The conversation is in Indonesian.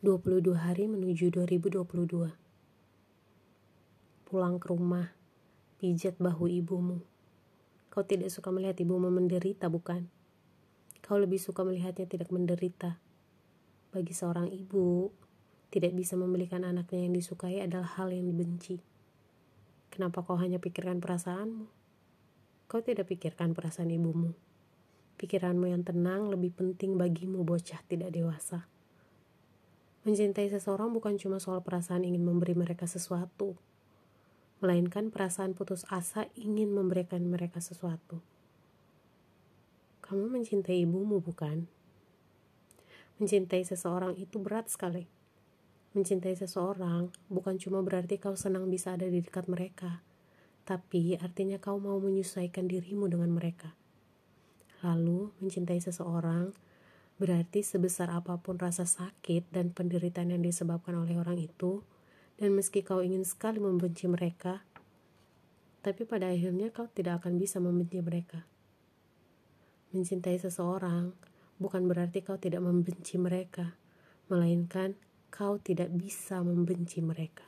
22 hari menuju 2022. Pulang ke rumah, pijat bahu ibumu. Kau tidak suka melihat ibumu menderita, bukan? Kau lebih suka melihatnya tidak menderita. Bagi seorang ibu, tidak bisa membelikan anaknya yang disukai adalah hal yang dibenci. Kenapa kau hanya pikirkan perasaanmu? Kau tidak pikirkan perasaan ibumu. Pikiranmu yang tenang lebih penting bagimu bocah tidak dewasa. Mencintai seseorang bukan cuma soal perasaan ingin memberi mereka sesuatu, melainkan perasaan putus asa ingin memberikan mereka sesuatu. Kamu mencintai ibumu, bukan? Mencintai seseorang itu berat sekali. Mencintai seseorang bukan cuma berarti kau senang bisa ada di dekat mereka, tapi artinya kau mau menyesuaikan dirimu dengan mereka. Lalu, mencintai seseorang Berarti sebesar apa pun rasa sakit dan penderitaan yang disebabkan oleh orang itu, dan meski kau ingin sekali membenci mereka, tapi pada akhirnya kau tidak akan bisa membenci mereka. Mencintai seseorang bukan berarti kau tidak membenci mereka, melainkan kau tidak bisa membenci mereka.